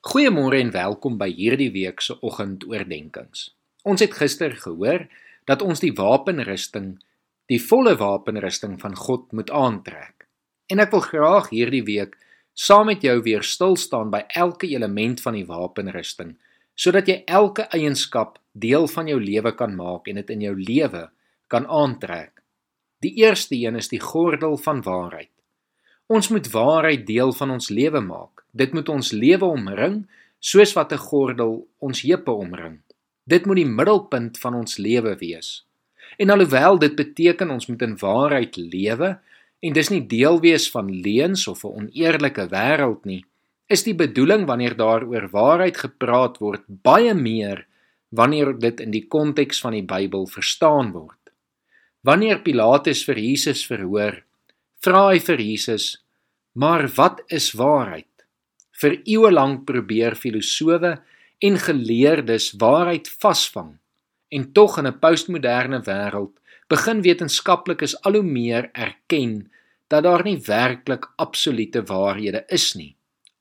Goeiemôre en welkom by hierdie week se oggendoordenkings. Ons het gister gehoor dat ons die wapenrusting, die volle wapenrusting van God moet aantrek. En ek wil graag hierdie week saam met jou weer stil staan by elke element van die wapenrusting, sodat jy elke eienskap deel van jou lewe kan maak en dit in jou lewe kan aantrek. Die eerste een is die gordel van waarheid. Ons moet waarheid deel van ons lewe maak. Dit moet ons lewe omring soos wat 'n gordel ons heupe omring. Dit moet die middelpunt van ons lewe wees. En alhoewel dit beteken ons moet in waarheid lewe en dis nie deel wees van leuns of 'n oneerlike wêreld nie, is die bedoeling wanneer daar oor waarheid gepraat word baie meer wanneer dit in die konteks van die Bybel verstaan word. Wanneer Pilatus vir Jesus verhoor, vra hy vir Jesus: "Maar wat is waarheid?" vir eeue lank probeer filosowe en geleerdes waarheid vasvang en tog in 'n postmoderne wêreld begin wetenskaplikes al hoe meer erken dat daar nie werklik absolute waarhede is nie.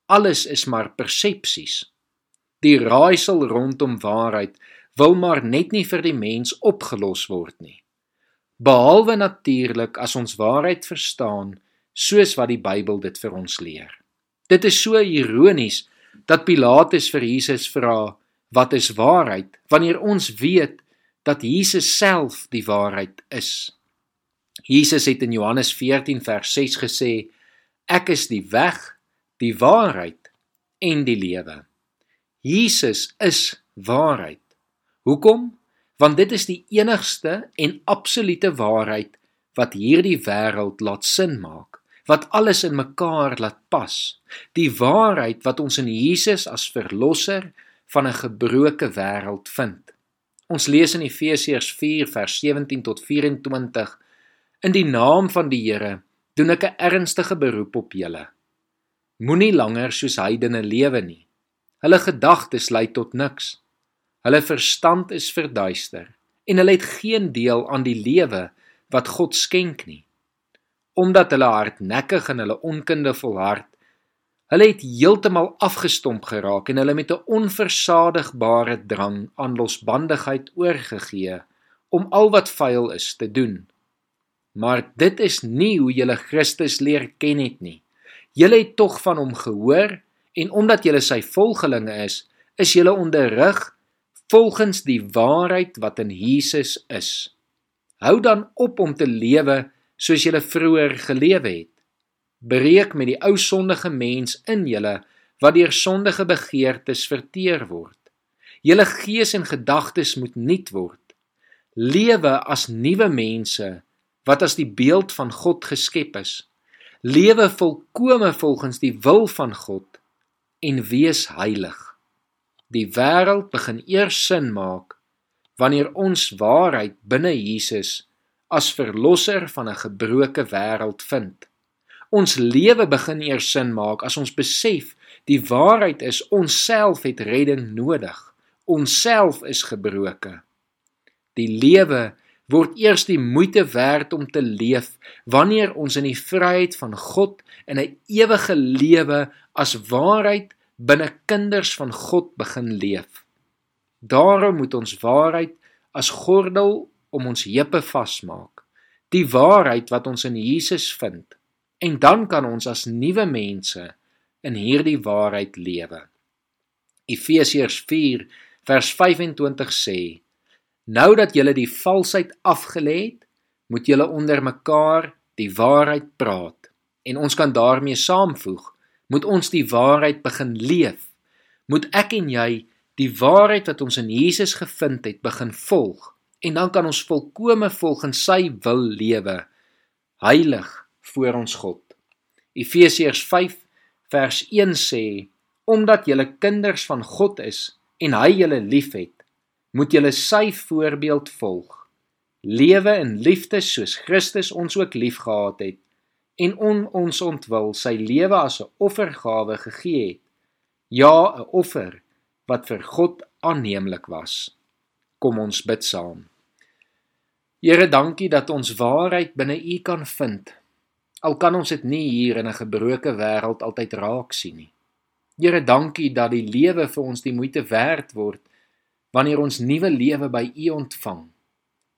Alles is maar persepsies. Die raaisel rondom waarheid wil maar net nie vir die mens opgelos word nie. Behalwe natuurlik as ons waarheid verstaan soos wat die Bybel dit vir ons leer. Dit is so ironies dat Pilatus vir Jesus vra, "Wat is waarheid?" wanneer ons weet dat Jesus self die waarheid is. Jesus het in Johannes 14 vers 6 gesê, "Ek is die weg, die waarheid en die lewe." Jesus is waarheid. Hoekom? Want dit is die enigste en absolute waarheid wat hierdie wêreld laat sin maak wat alles in mekaar laat pas. Die waarheid wat ons in Jesus as verlosser van 'n gebroke wêreld vind. Ons lees in Efesiërs 4 vers 17 tot 24: In die naam van die Here doen ek 'n ernstige beroep op julle. Moenie langer soos heidene lewe nie. Hulle gedagtes lei tot niks. Hulle verstand is verduister en hulle het geen deel aan die lewe wat God skenk nie omdat hulle hardnekkig en hulle onkunde volhard. Hulle het heeltemal afgestomp geraak en hulle met 'n onversadigbare drang aan losbandigheid oorgegee om al wat vuil is te doen. Maar dit is nie hoe julle Christus leer ken het nie. Julle het tog van hom gehoor en omdat julle sy volgelinge is, is julle onderrig volgens die waarheid wat in Jesus is. Hou dan op om te lewe soos julle vroeër gelewe het. Breek met die ou sondige mens in julle wat deur sondige begeertes verteer word. Julle gees en gedagtes moet nuut word. Lewe as nuwe mense wat as die beeld van God geskep is. Lewe volkome volgens die wil van God en wees heilig. Die wêreld begin eers sin maak wanneer ons waarheid binne Jesus as verlosser van 'n gebroke wêreld vind. Ons lewe begin eers sin maak as ons besef die waarheid is ons self het redding nodig. Ons self is gebroke. Die lewe word eers die moeite werd om te leef wanneer ons in die vryheid van God in 'n ewige lewe as waarheid binne kinders van God begin leef. Daarom moet ons waarheid as gordel om ons heupe vasmaak. Die waarheid wat ons in Jesus vind. En dan kan ons as nuwe mense in hierdie waarheid lewe. Efesiërs 4 vers 25 sê: Nou dat julle die valsheid afgelê het, moet julle onder mekaar die waarheid praat. En ons kan daarmee saamvoeg, moet ons die waarheid begin leef. Moet ek en jy die waarheid wat ons in Jesus gevind het begin volg en dan kan ons volkome volgens sy wil lewe heilig voor ons God. Efesiërs 5 vers 1 sê omdat julle kinders van God is en hy julle liefhet moet julle sy voorbeeld volg lewe in liefde soos Christus ons ook liefgehad het en on ons ontwil sy lewe as 'n offergawe gegee het ja 'n offer wat vir God aanneemlik was Kom ons bid saam. Here, dankie dat ons waarheid binne U kan vind. Al kan ons dit nie hier in 'n gebroke wêreld altyd raak sien nie. Here, dankie dat die lewe vir ons die moeite werd word wanneer ons nuwe lewe by U ontvang.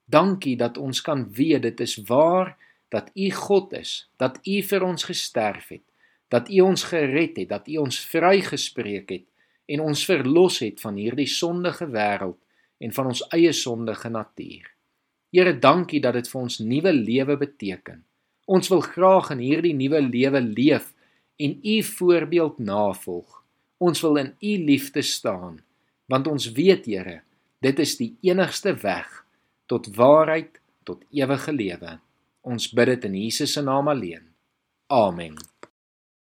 Dankie dat ons kan weet dit is waar dat U God is, dat U vir ons gesterf het, dat U ons gered het, dat U ons vrygespreek het en ons verlos het van hierdie sondige wêreld en van ons eie sondige natuur. Here, dankie dat dit vir ons nuwe lewe beteken. Ons wil graag in hierdie nuwe lewe leef en U voorbeeld navolg. Ons wil in U liefde staan, want ons weet, Here, dit is die enigste weg tot waarheid, tot ewige lewe. Ons bid dit in Jesus se naam alleen. Amen.